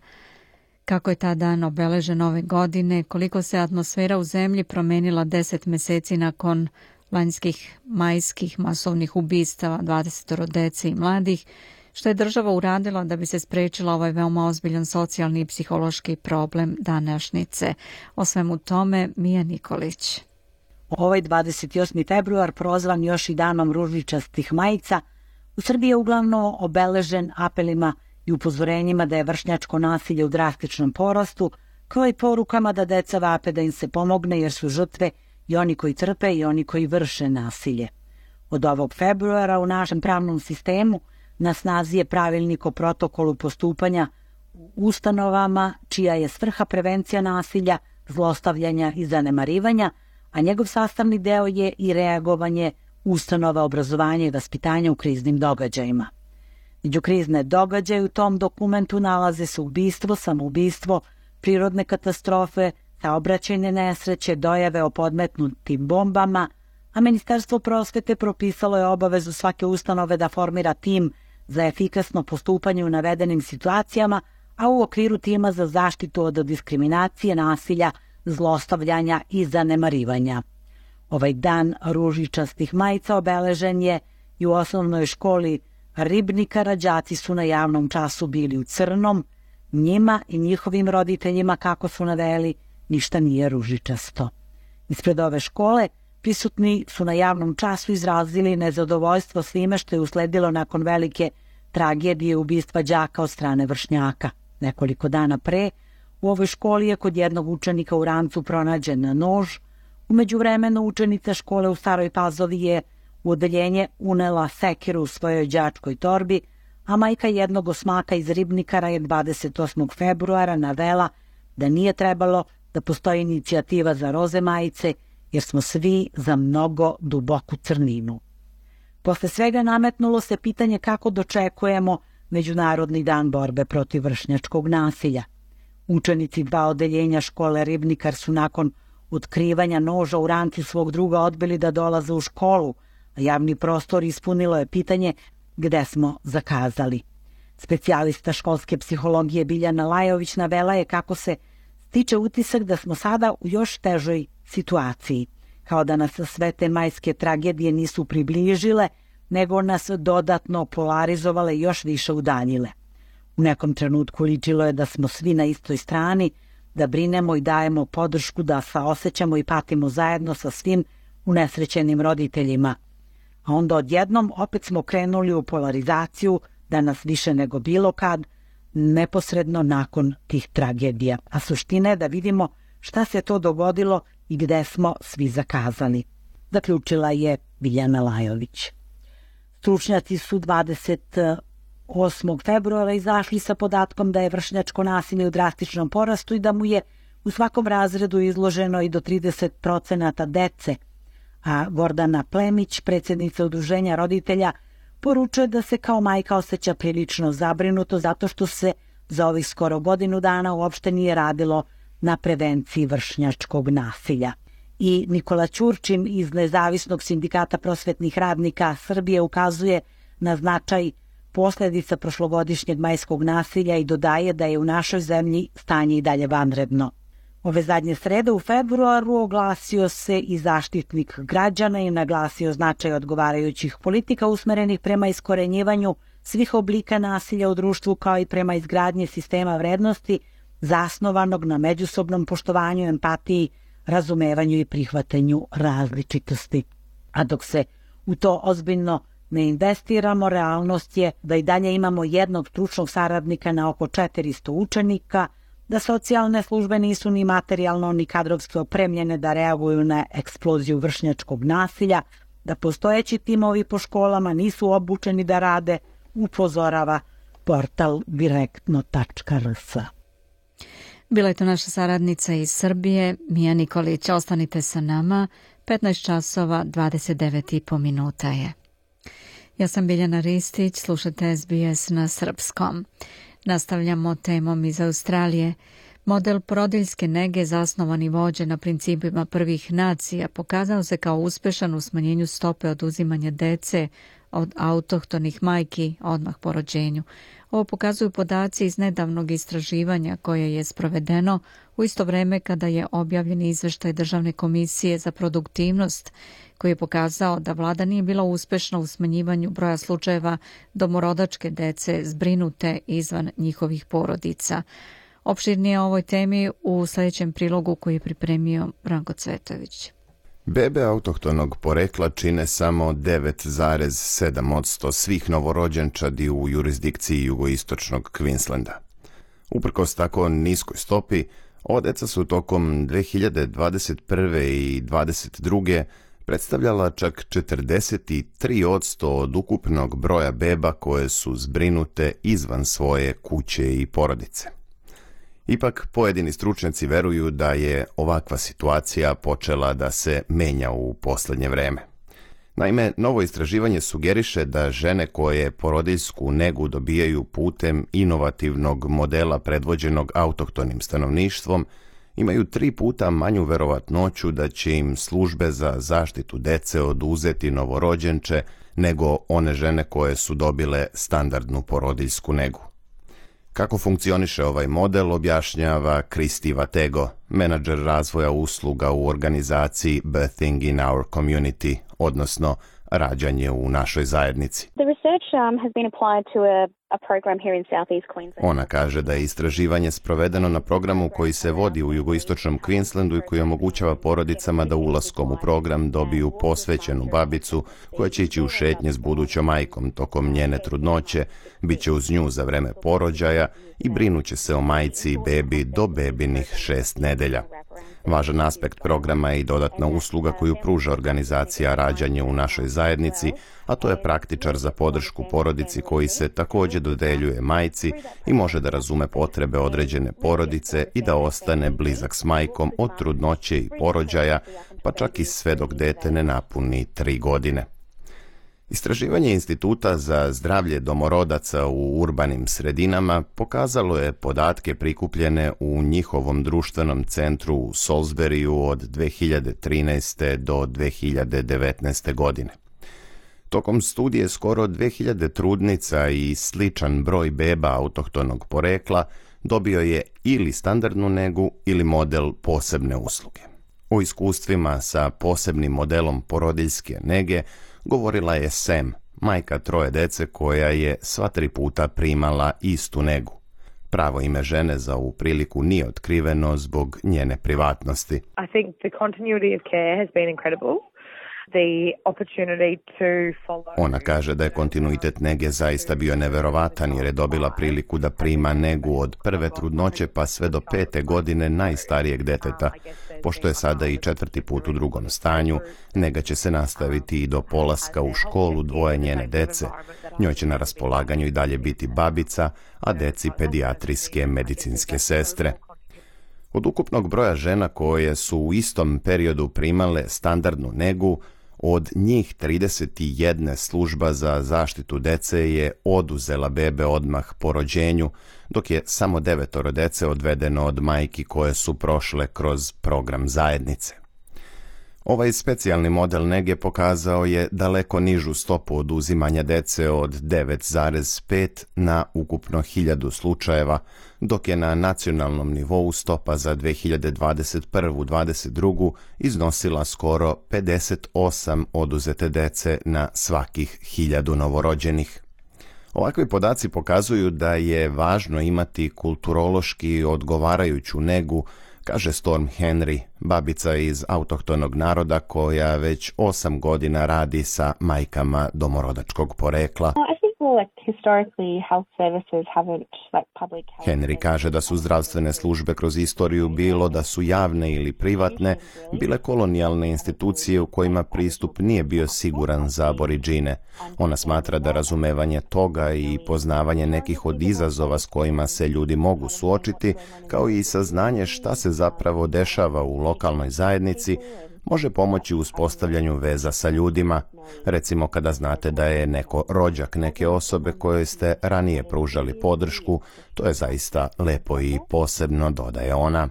Kako je ta dan obeležen ove godine, koliko se atmosfera u zemlji promenila 10 meseci nakon lanjskih majskih masovnih ubistava 20 dece i mladih, što je država uradila da bi se sprečila ovaj veoma ozbiljan socijalni i psihološki problem današnjice. O svemu tome Mija Nikolić. Ovaj 28. februar prozvan još i danom ružičastih majica, u Srbiji je uglavnom obeležen apelima i upozorenjima da je vršnjačko nasilje u drastičnom porastu, kao i porukama da deca vape da im se pomogne jer su žrtve i oni koji trpe i oni koji vrše nasilje. Od ovog februara u našem pravnom sistemu – Na snazi je pravilnik o protokolu postupanja u ustanovama čija je svrha prevencija nasilja, zlostavljanja i zanemarivanja, a njegov sastavni deo je i reagovanje ustanova obrazovanja i vaspitanja u kriznim događajima. Među krizne događaje u tom dokumentu nalaze se ubistvo, samoubistvo, prirodne katastrofe, saobraćajne nesreće, dojave o podmetnutim bombama, a Ministarstvo prosvete propisalo je obavezu svake ustanove da formira tim za efikasno postupanje u navedenim situacijama, a u okviru tima za zaštitu od diskriminacije, nasilja, zlostavljanja i zanemarivanja. Ovaj dan ružičastih majica obeležen je i u osnovnoj školi Ribnika rađaci su na javnom času bili u crnom, njima i njihovim roditeljima, kako su naveli, ništa nije ružičasto. Ispred ove škole – prisutni su na javnom času izrazili nezadovoljstvo svime što je usledilo nakon velike tragedije ubistva đaka od strane vršnjaka. Nekoliko dana pre, u ovoj školi je kod jednog učenika u rancu pronađen nož. Umeđu vremenu učenica škole u Staroj Pazovi je u odeljenje unela sekiru u svojoj đačkoj torbi, a majka jednog osmaka iz Ribnikara je 28. februara navela da nije trebalo da postoji inicijativa za roze majice – jer smo svi za mnogo duboku crninu. Posle svega nametnulo se pitanje kako dočekujemo Međunarodni dan borbe protiv vršnjačkog nasilja. Učenici dva odeljenja škole Ribnikar su nakon otkrivanja noža u ranci svog druga odbili da dolaze u školu, a javni prostor ispunilo je pitanje gde smo zakazali. Specijalista školske psihologije Biljana Lajović navela je kako se tiče utisak da smo sada u još težoj situaciji. Kao da nas sve te majske tragedije nisu približile, nego nas dodatno polarizovale i još više udaljile. U nekom trenutku ličilo je da smo svi na istoj strani, da brinemo i dajemo podršku, da saosećamo i patimo zajedno sa svim unesrećenim roditeljima. A onda odjednom opet smo krenuli u polarizaciju, da nas više nego bilo kad, neposredno nakon tih tragedija. A suština je da vidimo šta se to dogodilo i gde smo svi zakazali. Zaključila je Biljana Lajović. Stručnjaci su 20 8. februara izašli sa podatkom da je vršnjačko nasilje u drastičnom porastu i da mu je u svakom razredu izloženo i do 30% dece, a Gordana Plemić, predsednica udruženja roditelja, poručuje da se kao majka osjeća prilično zabrinuto zato što se za ovih skoro godinu dana uopšte nije radilo na prevenciji vršnjačkog nasilja. I Nikola Ćurčin iz Nezavisnog sindikata prosvetnih radnika Srbije ukazuje na značaj posledica prošlogodišnjeg majskog nasilja i dodaje da je u našoj zemlji stanje i dalje vanredno. Ove zadnje srede u februaru oglasio se i zaštitnik građana i naglasio značaj odgovarajućih politika usmerenih prema iskorenjivanju svih oblika nasilja u društvu kao i prema izgradnje sistema vrednosti – zasnovanog na međusobnom poštovanju, empatiji, razumevanju i prihvatanju različitosti. A dok se u to ozbiljno ne investiramo, realnost je da i dalje imamo jednog stručnog saradnika na oko 400 učenika, da socijalne službe nisu ni materijalno ni kadrovski opremljene da reaguju na eksploziju vršnjačkog nasilja, da postojeći timovi po školama nisu obučeni da rade, upozorava portal direktno.rs. Bila je to naša saradnica iz Srbije, Mija Nikolić. Ostanite sa nama, 15 časova 29 i po minuta je. Ja sam Biljana Ristić, slušate SBS na srpskom. Nastavljamo temom iz Australije. Model prodiljske nege zasnovan i vođen na principima prvih nacija pokazao se kao uspešan u smanjenju stope oduzimanja dece od autohtonih majki odmah po rođenju, Ovo pokazuju podaci iz nedavnog istraživanja koje je sprovedeno u isto vreme kada je objavljen izveštaj Državne komisije za produktivnost koji je pokazao da vlada nije bila uspešna u smanjivanju broja slučajeva domorodačke dece zbrinute izvan njihovih porodica. Opširnije o ovoj temi u sledećem prilogu koji je pripremio Branko Cvetović. Bebe autohtonog porekla čine samo 9,7% svih novorođenčadi u jurisdikciji jugoistočnog Queenslanda. Uprkos tako niskoj stopi, ova deca su tokom 2021. i 2022. predstavljala čak 43% od ukupnog broja beba koje su zbrinute izvan svoje kuće i porodice. Ipak, pojedini stručnjaci veruju da je ovakva situacija počela da se menja u poslednje vreme. Naime, novo istraživanje sugeriše da žene koje porodiljsku negu dobijaju putem inovativnog modela predvođenog autohtonim stanovništvom imaju tri puta manju verovatnoću da će im službe za zaštitu dece oduzeti novorođenče nego one žene koje su dobile standardnu porodiljsku negu. Kako funkcioniše ovaj model objašnjava Kristi Vatego, menadžer razvoja usluga u organizaciji Birthing in Our Community, odnosno – rađanje u našoj zajednici. Ona kaže da je istraživanje sprovedeno na programu koji se vodi u jugoistočnom Queenslandu i koji omogućava porodicama da ulaskom u program dobiju posvećenu babicu koja će ići u šetnje s budućom majkom tokom njene trudnoće, bit će uz nju za vreme porođaja i brinuće se o majci i bebi do bebinih šest nedelja. Važan aspekt programa je i dodatna usluga koju pruža organizacija rađanje u našoj zajednici, a to je praktičar za podršku porodici koji se takođe dodeljuje majci i može da razume potrebe određene porodice i da ostane blizak s majkom od trudnoće i porođaja, pa čak i sve dok dete ne napuni tri godine. Istraživanje Instituta za zdravlje domorodaca u urbanim sredinama pokazalo je podatke prikupljene u njihovom društvenom centru u Solsberiju od 2013. do 2019. godine. Tokom studije skoro 2000 trudnica i sličan broj beba autohtonog porekla dobio je ili standardnu negu ili model posebne usluge. O iskustvima sa posebnim modelom porodiljske nege – govorila je Sem, majka troje dece koja je sva tri puta primala istu negu. Pravo ime žene za ovu priliku nije otkriveno zbog njene privatnosti. I think the continuity of care has been incredible. Ona kaže da je kontinuitet nege zaista bio neverovatan jer je dobila priliku da prima negu od prve trudnoće pa sve do pete godine najstarijeg deteta. Pošto je sada i četvrti put u drugom stanju, nega će se nastaviti i do polaska u školu dvoje njene dece. Njoj će na raspolaganju i dalje biti babica, a deci pedijatrijske medicinske sestre. Od ukupnog broja žena koje su u istom periodu primale standardnu negu, Od njih 31 služba za zaštitu dece je oduzela bebe odmah po rođenju, dok je samo devetoro dece odvedeno od majki koje su prošle kroz program zajednice. Ovaj specijalni model nege pokazao je daleko nižu stopu oduzimanja dece od 9,5 na ukupno 1000 slučajeva, dok je na nacionalnom nivou stopa za 2021-2022 iznosila skoro 58 oduzete dece na svakih hiljadu novorođenih. Ovakvi podaci pokazuju da je važno imati kulturološki odgovarajuću negu, kaže Storm Henry, babica iz autohtonog naroda koja već 8 godina radi sa majkama domorodačkog porekla. Henry kaže da su zdravstvene službe kroz istoriju bilo da su javne ili privatne, bile kolonijalne institucije u kojima pristup nije bio siguran za aboriđine. Ona smatra da razumevanje toga i poznavanje nekih od izazova s kojima se ljudi mogu suočiti, kao i saznanje šta se zapravo dešava u lokalnoj zajednici, može pomoći u uspostavljanju veza sa ljudima, recimo kada znate da je neko rođak neke osobe kojoj ste ranije pružali podršku, to je zaista lepo i posebno, dodaje ona.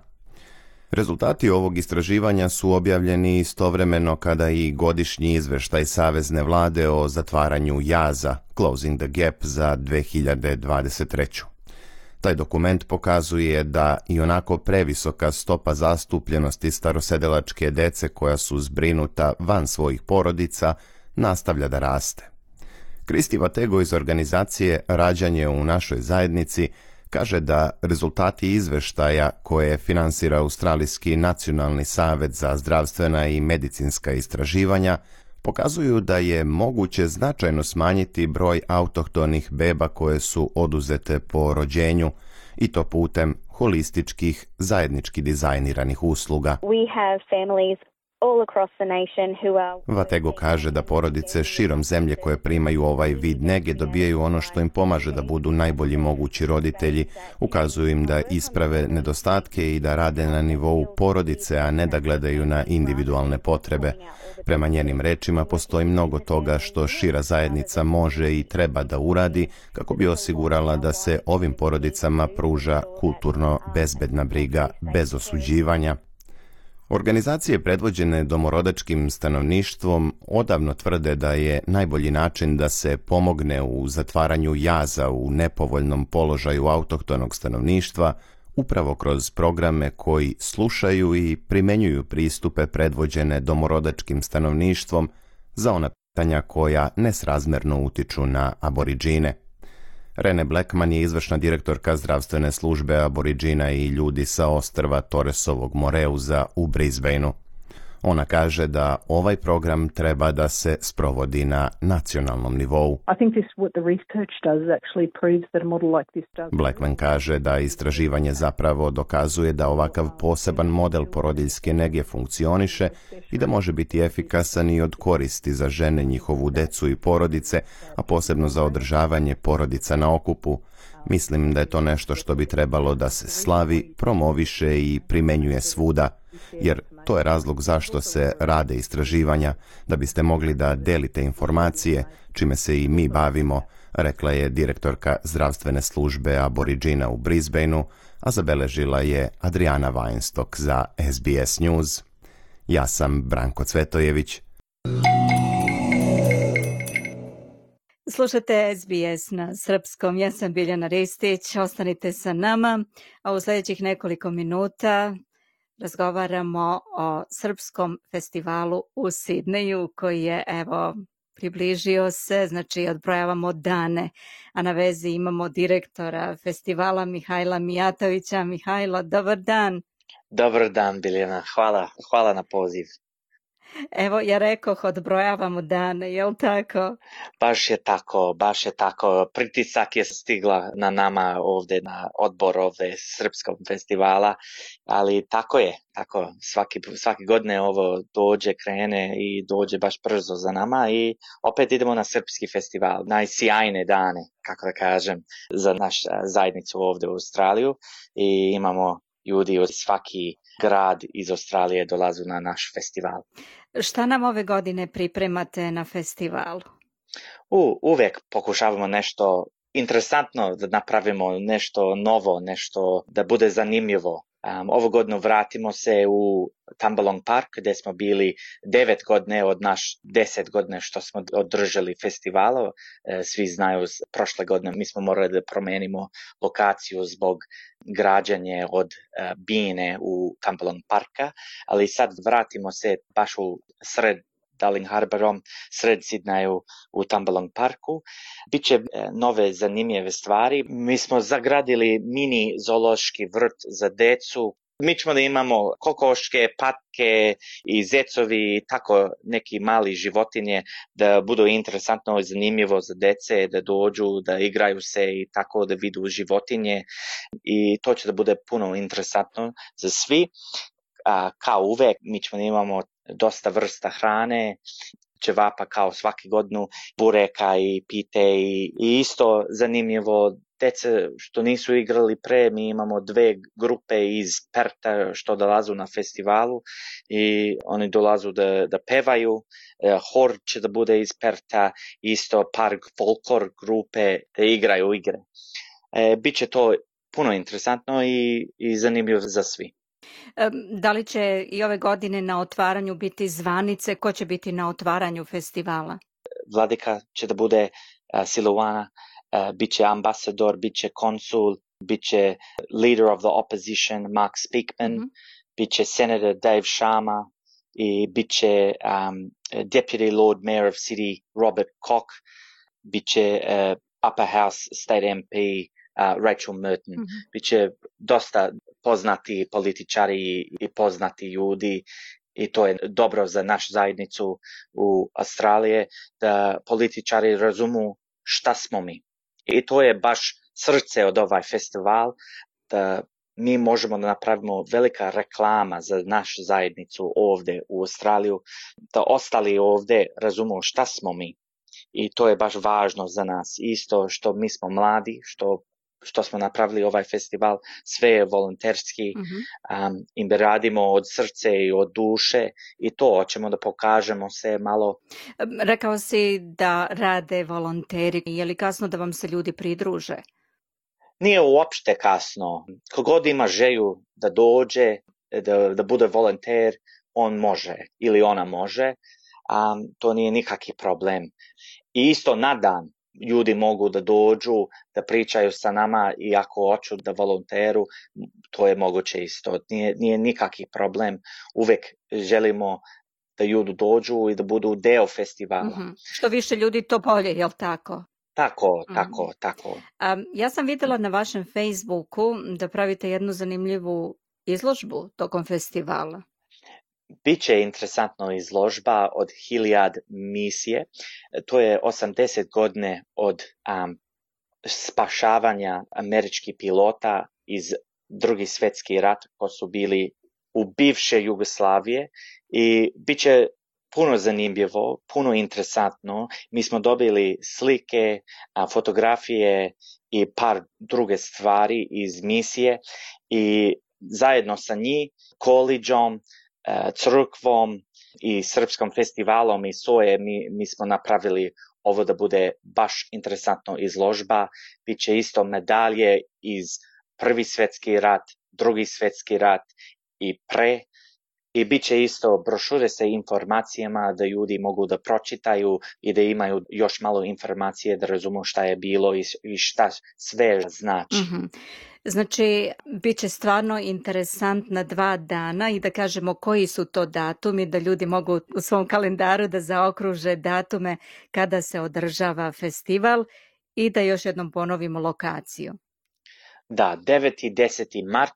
Rezultati ovog istraživanja su objavljeni istovremeno kada i godišnji izveštaj Savezne vlade o zatvaranju jaza, Closing the Gap, za 2023. Taj dokument pokazuje da i onako previsoka stopa zastupljenosti starosedelačke dece koja su zbrinuta van svojih porodica nastavlja da raste. Kristi Vatego iz organizacije Rađanje u našoj zajednici kaže da rezultati izveštaja koje finansira Australijski nacionalni savet za zdravstvena i medicinska istraživanja – pokazuju da je moguće značajno smanjiti broj autohtonih beba koje su oduzete po rođenju i to putem holističkih zajednički dizajniranih usluga. We have families Vatego kaže da porodice širom zemlje koje primaju ovaj vid nege dobijaju ono što im pomaže da budu najbolji mogući roditelji, ukazuju im da isprave nedostatke i da rade na nivou porodice, a ne da gledaju na individualne potrebe. Prema njenim rečima postoji mnogo toga što šira zajednica može i treba da uradi kako bi osigurala da se ovim porodicama pruža kulturno bezbedna briga bez osuđivanja, Organizacije predvođene domorodačkim stanovništvom odavno tvrde da je najbolji način da se pomogne u zatvaranju jaza u nepovoljnom položaju autohtonog stanovništva upravo kroz programe koji slušaju i primenjuju pristupe predvođene domorodačkim stanovništvom za ona pitanja koja nesrazmerno utiču na aboriđine. Rene Blackman je izvršna direktorka zdravstvene službe aboriđina i ljudi sa ostrva Torresovog Moreuza u Brisbaneu. Ona kaže da ovaj program treba da se sprovodi na nacionalnom nivou. Blackman kaže da istraživanje zapravo dokazuje da ovakav poseban model porodiljske nege funkcioniše i da može biti efikasan i od koristi za žene, njihovu decu i porodice, a posebno za održavanje porodica na okupu. Mislim da je to nešto što bi trebalo da se slavi, promoviše i primenjuje svuda jer to je razlog zašto se rade istraživanja, da biste mogli da delite informacije, čime se i mi bavimo, rekla je direktorka zdravstvene službe Aboriđina u Brisbaneu, a zabeležila je Adriana Weinstock za SBS News. Ja sam Branko Cvetojević. Slušate SBS na srpskom. Ja sam Biljana Ristić. Ostanite sa nama, a u sledećih nekoliko minuta razgovaramo o Srpskom festivalu u Sidneju koji je evo približio se, znači odbrojavamo dane, a na vezi imamo direktora festivala Mihajla Mijatovića. Mihajlo, dobar dan. Dobar dan Biljana, hvala, hvala na poziv. Evo, ja rekoh, odbrojavamo dane, je jel tako? Baš je tako, baš je tako. Pritisak je stigla na nama ovde, na odbor ovde Srpskog festivala, ali tako je, tako svaki, svaki godine ovo dođe, krene i dođe baš brzo za nama i opet idemo na Srpski festival, najsjajne dane, kako da kažem, za naš zajednicu ovde u Australiju i imamo ljudi od svaki grad iz Australije dolazu na naš festival. Šta nam ove godine pripremate na festivalu? U, uvek pokušavamo nešto interesantno da napravimo, nešto novo, nešto da bude zanimljivo Um, ovo godinu vratimo se u Tambalong Park gde smo bili devet godine od naš deset godine što smo održali festivala. E, svi znaju, prošle godine mi smo morali da promenimo lokaciju zbog građanje od e, bine u Tambalong Parka, ali sad vratimo se baš u sred Darling Harborom, sred Sidnaju u Tumbalong parku. Biće e, nove zanimljive stvari. Mi smo zagradili mini zološki vrt za decu mi ćemo da imamo kokoške, patke i zecovi, tako neki mali životinje da budu interesantno i zanimljivo za dece, da dođu, da igraju se i tako da vidu životinje i to će da bude puno interesantno za svi. A, kao uvek, mi ćemo da imamo dosta vrsta hrane, ćevapa kao svaki godinu, bureka i pite i, i isto zanimljivo dece što nisu igrali pre, mi imamo dve grupe iz Perta što dolazu na festivalu i oni dolazu da, da pevaju, e, hor će da bude iz Perta, isto par folklor grupe da igraju igre. E, Biće to puno interesantno i, i zanimljivo za svi. Da li će i ove godine na otvaranju biti zvanice? Ko će biti na otvaranju festivala? Vladika će da bude Siluana, bit će ambasador, bit će konsul, bit će leader of the opposition Mark Speakman, mm -hmm. bit će senator Dave Sharma i bit će um, deputy lord mayor of city Robert Koch, bit će uh, upper house state MP a, uh, Rachel Merton. Mm -hmm. Biće dosta poznati političari i poznati ljudi i to je dobro za našu zajednicu u Australije da političari razumu šta smo mi. I to je baš srce od ovaj festival da mi možemo da napravimo velika reklama za našu zajednicu ovde u Australiju, da ostali ovde razumu šta smo mi. I to je baš važno za nas. Isto što mi smo mladi, što što smo napravili ovaj festival, sve je volonterski, uh -huh. um, im da radimo od srce i od duše i to hoćemo da pokažemo se malo. Rekao si da rade volonteri, je li kasno da vam se ljudi pridruže? Nije uopšte kasno. Kogod ima želju da dođe, da, da bude volonter, on može ili ona može. Um, to nije nikakvi problem. I isto na dan ljudi mogu da dođu, da pričaju sa nama i ako hoću da volonteru, to je moguće isto. Nije, nije nikakvi problem. Uvek želimo da ljudi dođu i da budu deo festivala. Mm -hmm. Što više ljudi, to bolje, je jel tako? Tako, mhm. tako, mm -hmm. tako. A, ja sam videla na vašem Facebooku da pravite jednu zanimljivu izložbu tokom festivala. Biće interesantna izložba od Hiliad misije. To je 80 godine od um, spašavanja američkih pilota iz drugi svetski rat ko su bili u bivše Jugoslavije i bit će puno zanimljivo, puno interesantno. Mi smo dobili slike, fotografije i par druge stvari iz misije i zajedno sa njih, koleđom, E, crkvom i srpskom festivalom i soje mi, mi smo napravili ovo da bude baš interesantno izložba. Biće isto medalje iz prvi svetski rat, drugi svetski rat i pre i bit će isto brošure sa informacijama da ljudi mogu da pročitaju i da imaju još malo informacije da razumu šta je bilo i, šta sve znači. Mm -hmm. Znači, bit će stvarno interesantna dva dana i da kažemo koji su to datumi, da ljudi mogu u svom kalendaru da zaokruže datume kada se održava festival i da još jednom ponovimo lokaciju. Da, 9. i 10. mart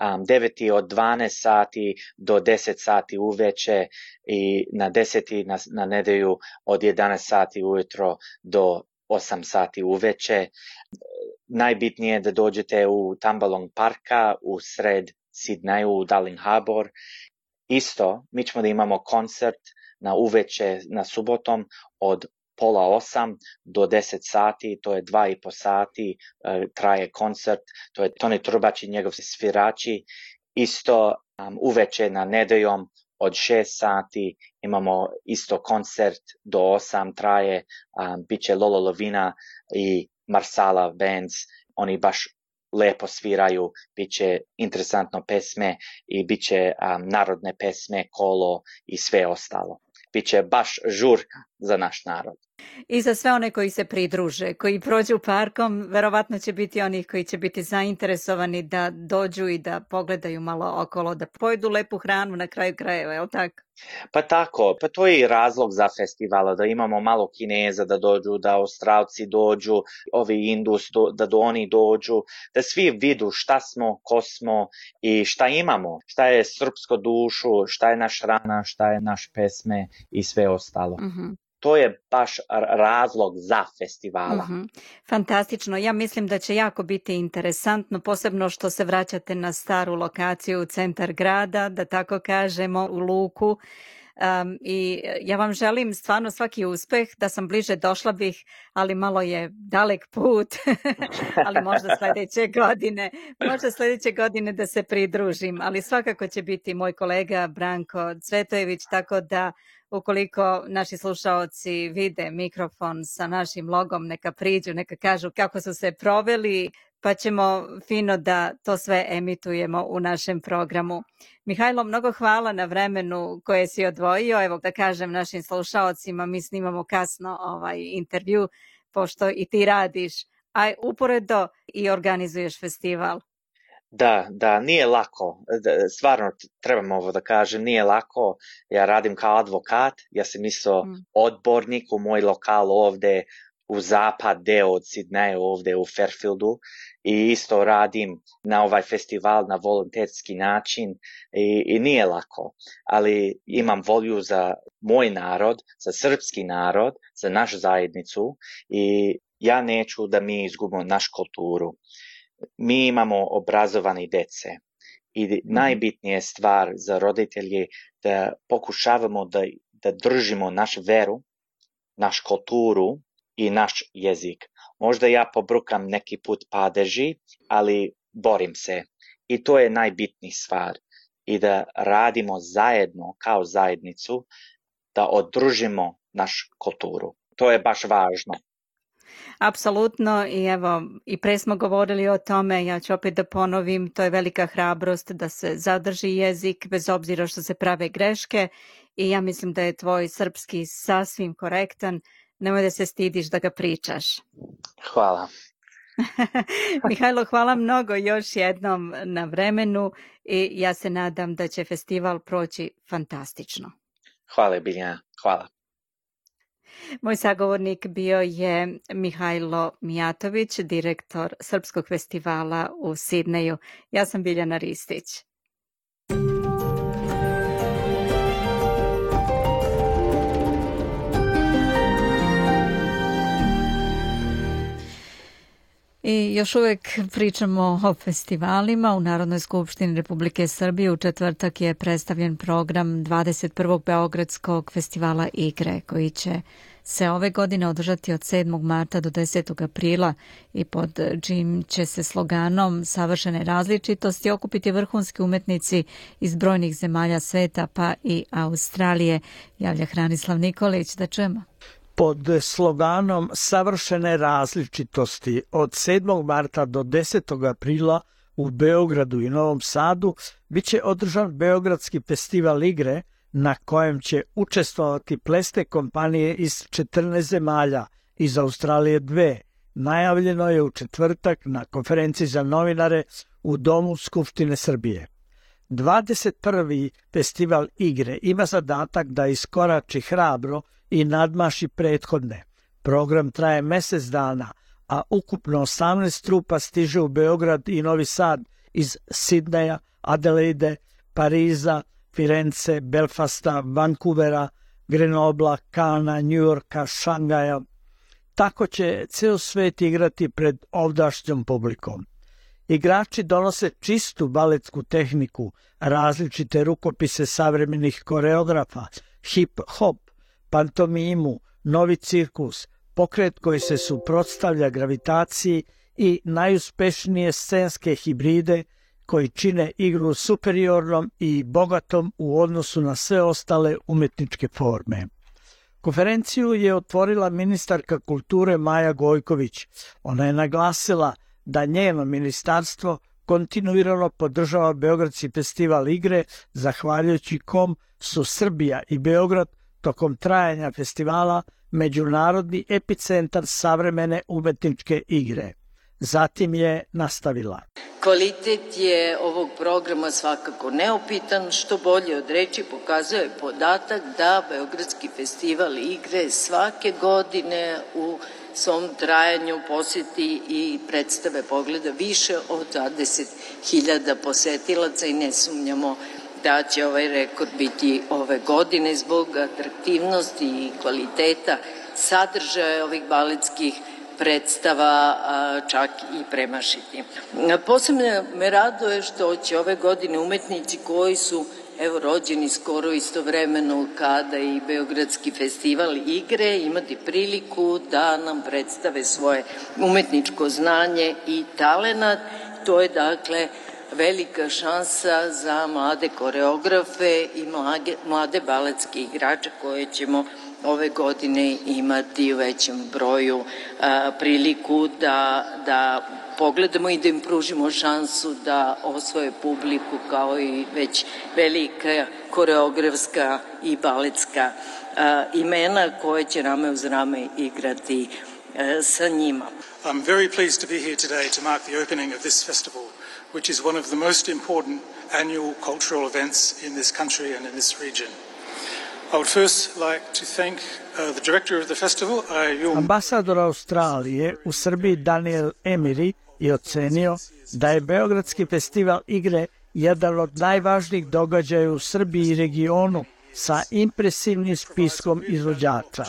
um, 9 od 12 sati do 10 sati uveče i na 10 na, na nedelju od 11 sati ujutro do 8 sati uveče. Najbitnije je da dođete u Tambalong parka u sred Sidneju u Darling Harbor. Isto, mi ćemo da imamo koncert na uveče na subotom od pola osam do deset sati, to je dva i po sati, e, traje koncert, to je Toni Trubač i njegov svirači. Isto um, uveče na nedeljom od 6 sati imamo isto koncert do 8 traje, um, bit će Lolo Lovina i Marsala Bands, oni baš lepo sviraju, bit će interesantno pesme i bit će um, narodne pesme, kolo i sve ostalo. Biće baš žurka za naš narod i za sve one koji se pridruže, koji prođu parkom, verovatno će biti onih koji će biti zainteresovani da dođu i da pogledaju malo okolo, da pojedu lepu hranu na kraju krajeva, je li tako? Pa tako, pa to je i razlog za festivala, da imamo malo Kineza da dođu, da Australci dođu, ovi Indus do, da do oni dođu, da svi vidu šta smo, ko smo i šta imamo, šta je srpsko dušu, šta je naš rana, šta je naš pesme i sve ostalo. Mm -hmm to je baš razlog za festivala. Mm -hmm. Fantastično, ja mislim da će jako biti interesantno, posebno što se vraćate na staru lokaciju u centar grada, da tako kažemo, u Luku. Um, I e, ja vam želim stvarno svaki uspeh, da sam bliže došla bih, ali malo je dalek put, ali možda sledeće godine, možda sledeće godine da se pridružim, ali svakako će biti moj kolega Branko Cvetojević, tako da Ukoliko naši slušaoci vide mikrofon sa našim logom, neka priđu, neka kažu kako su se proveli, pa ćemo fino da to sve emitujemo u našem programu. Mihajlo, mnogo hvala na vremenu koje si odvojio. Evo da kažem našim slušaocima, mi snimamo kasno ovaj intervju, pošto i ti radiš, a uporedo i organizuješ festival. Da, da, nije lako, da, stvarno trebam ovo da kažem, nije lako, ja radim kao advokat, ja sam isto mm. odbornik u moj lokal ovde u zapad deo od Sidneja ovde u Fairfieldu i isto radim na ovaj festival na volonterski način i, i nije lako, ali imam volju za moj narod, za srpski narod, za našu zajednicu i ja neću da mi izgubimo našu kulturu mi imamo obrazovani dece i mhm. najbitnija stvar za roditelji da pokušavamo da, da držimo našu veru, naš kulturu i naš jezik. Možda ja pobrukam neki put padeži, ali borim se. I to je najbitnija stvar. I da radimo zajedno, kao zajednicu, da održimo našu kulturu. To je baš važno. Apsolutno i evo i pre smo govorili o tome, ja ću opet da ponovim, to je velika hrabrost da se zadrži jezik bez obzira što se prave greške i ja mislim da je tvoj srpski sasvim korektan, nemoj da se stidiš da ga pričaš. Hvala. Mihajlo, hvala mnogo još jednom na vremenu i ja se nadam da će festival proći fantastično. Hvala Biljana, hvala. Moj sagovornik bio je Mihajlo Mijatović, direktor Srpskog festivala u Sidneju. Ja sam Biljana Ristić. I još uvek pričamo o festivalima. U Narodnoj skupštini Republike Srbije u četvrtak je predstavljen program 21. Beogradskog festivala igre koji će se ove godine održati od 7. marta do 10. aprila i pod čim će se sloganom savršene različitosti okupiti vrhunski umetnici iz brojnih zemalja sveta pa i Australije. Javlja Hranislav Nikolić da čujemo pod sloganom Savršene različitosti od 7. marta do 10. aprila u Beogradu i Novom Sadu biće održan Beogradski festival igre na kojem će učestvovati pleste kompanije iz 14 zemalja, iz Australije dve. Najavljeno je u četvrtak na konferenciji za novinare u Domu Skupštine Srbije. 21. festival igre ima zadatak da iskorači hrabro i nadmaši prethodne. Program traje mesec dana, a ukupno 18 trupa stiže u Beograd i Novi Sad iz Sidneja, Adelaide, Pariza, Firence, Belfasta, Vancouvera, Grenobla, Kana, Njujorka, Šangaja. Tako će ceo svet igrati pred ovdašnjom publikom. Igrači donose čistu baletsku tehniku, različite rukopise savremenih koreografa, hip-hop, pantomimu, novi cirkus, pokret koji se suprotstavlja gravitaciji i najuspešnije scenske hibride koji čine igru superiornom i bogatom u odnosu na sve ostale umetničke forme. Konferenciju je otvorila ministarka kulture Maja Gojković. Ona je naglasila da njeno ministarstvo kontinuirano podržava Beogradski festival igre, zahvaljujući kom su Srbija i Beograd tokom trajanja festivala međunarodni epicentar savremene umetničke igre. Zatim je nastavila. Kvalitet je ovog programa svakako neopitan, što bolje od reči pokazuje podatak da Beogradski festival igre svake godine u svom trajanju poseti i predstave pogleda više od 20.000 posetilaca i ne sumnjamo da će ovaj rekord biti ove godine zbog atraktivnosti i kvaliteta sadržaja ovih baletskih predstava čak i premašiti. Posebno me raduje što će ove godine umetnici koji su evo rođeni skoro istovremeno kada i Beogradski festival igre, imati priliku da nam predstave svoje umetničko znanje i talenat. To je dakle velika šansa za mlade koreografe i mlade, mlade baletske igrače koje ćemo ove godine imati u većem broju a, priliku da, da pogledamo i da im pružimo šansu da osvoje publiku kao i već velika koreografska i baletska uh, imena koje će rame uz rame igrati uh, sa njima. I'm very pleased to be here today to mark the opening of this festival, which is one of the most important annual cultural events in this country and in this region. I would first like to thank Uh, uh, Ambasador Australije u Srbiji Daniel Emiri je ocenio da je Beogradski festival igre jedan od najvažnijih događaja u Srbiji i regionu sa impresivnim spiskom izvođača.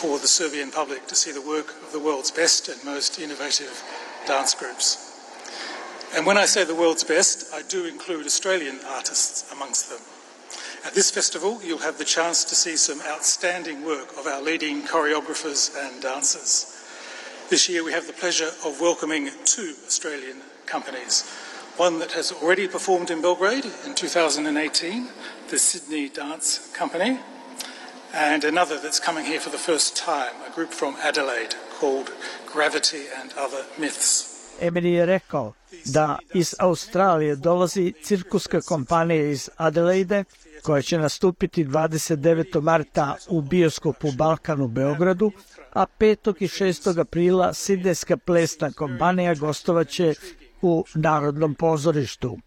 for the public to see the work of the world's best and most innovative dance groups. And when I say the world's best, I do include Australian artists amongst them. At this festival, you'll have the chance to see some outstanding work of our leading choreographers and dancers. This year, we have the pleasure of welcoming two Australian companies one that has already performed in Belgrade in 2018, the Sydney Dance Company, and another that's coming here for the first time, a group from Adelaide called Gravity and Other Myths. Emily je rekao da iz Australije dolazi cirkuska kompanija iz Adelaide koja će nastupiti 29. marta u bioskopu Balkanu u Beogradu, a 5. i 6. aprila Sideska plesna kompanija gostovaće u Narodnom pozorištu.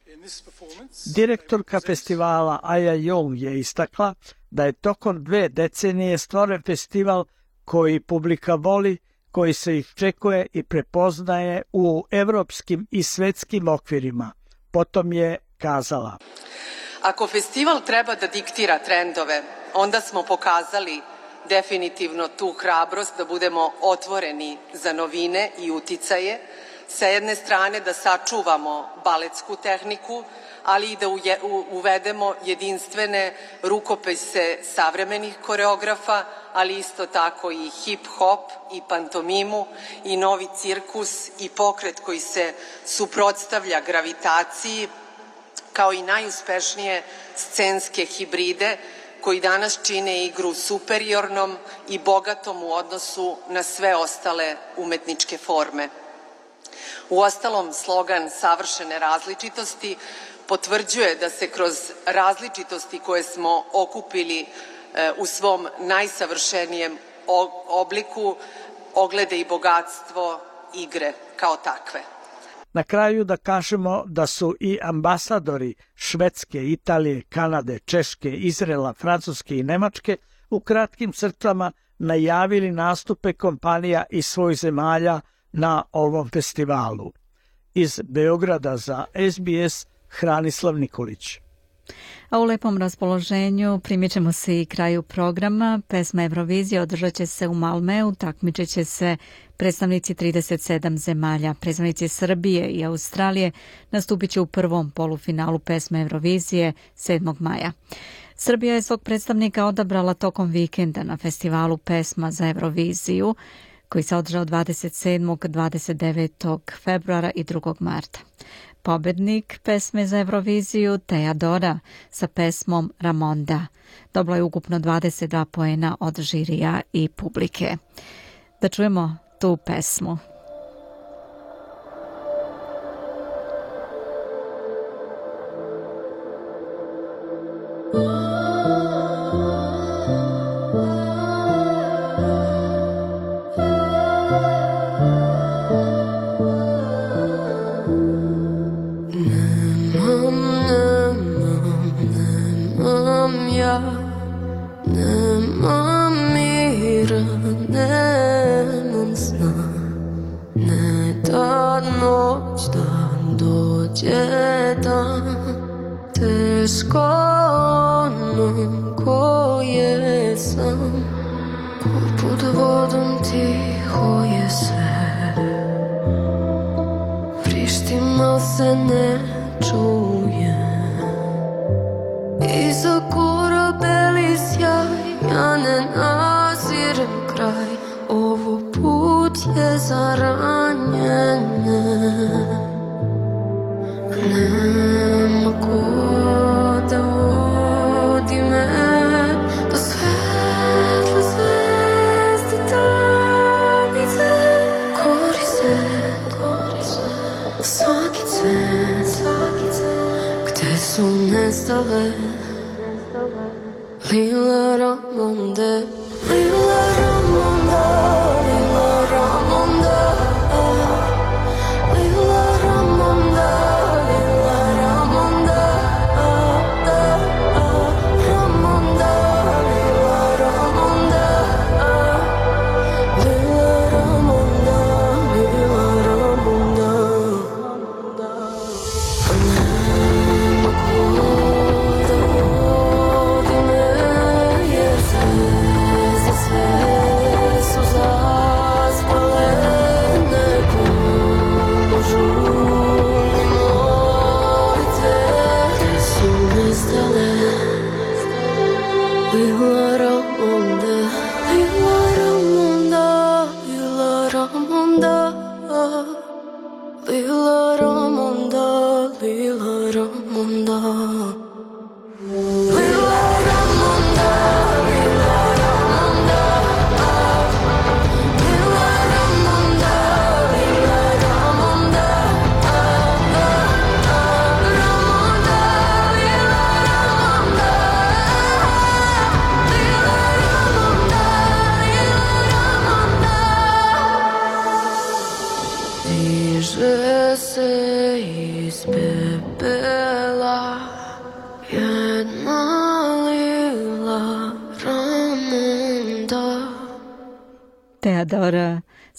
Direktorka festivala Aya Jong je istakla da je tokom dve decenije stvoren festival koji publika voli, koji se iščekuje i prepoznaje u evropskim i svetskim okvirima. Potom je kazala. Ako festival treba da diktira trendove, onda smo pokazali definitivno tu hrabrost da budemo otvoreni za novine i uticaje, sa jedne strane da sačuvamo baletsku tehniku, ali i da uvedemo jedinstvene rukopise savremenih koreografa, ali isto tako i hip-hop i pantomimu i novi cirkus i pokret koji se suprotstavlja gravitaciji, kao i najuspešnije scenske hibride koji danas čine igru superiornom i bogatom u odnosu na sve ostale umetničke forme. U ostalom, slogan savršene različitosti potvrđuje da se kroz različitosti koje smo okupili e, u svom najsavršenijem obliku oglede i bogatstvo igre kao takve. Na kraju da kažemo da su i ambasadori Švedske, Italije, Kanade, Češke, Izrela, Francuske i Nemačke u kratkim crtama najavili nastupe kompanija iz svojih zemalja na ovom festivalu. Iz Beograda za SBS Hranislav Nikolić. A u lepom raspoloženju primit ćemo se i kraju programa. Pesma Eurovizije održat će se u Malmeu, takmičit će se predstavnici 37 zemalja. Predstavnici Srbije i Australije nastupit će u prvom polufinalu pesme Eurovizije 7. maja. Srbija je svog predstavnika odabrala tokom vikenda na festivalu pesma za Euroviziju koji se održao 27. 29. februara i 2. marta pobednik pesme za Euroviziju Teadora sa pesmom Ramonda. Dobila je ukupno 22 poena od žirija i publike. Da čujemo tu pesmu.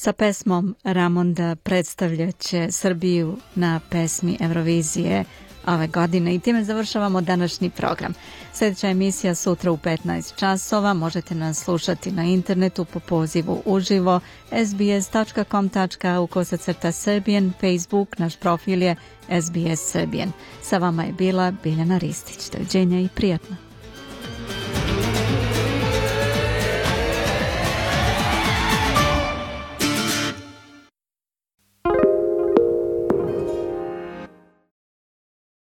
Sa pesmom Ramonda predstavljaće Srbiju na pesmi Eurovizije ove godine i time završavamo današnji program. Sljedeća emisija sutra u 15 časova. Možete nas slušati na internetu po pozivu uživo sbs.com.au kosacrta Srbijen, Facebook, naš profil je SBS Srbijen. Sa vama je bila Biljana Ristić. Dođenja i prijatno.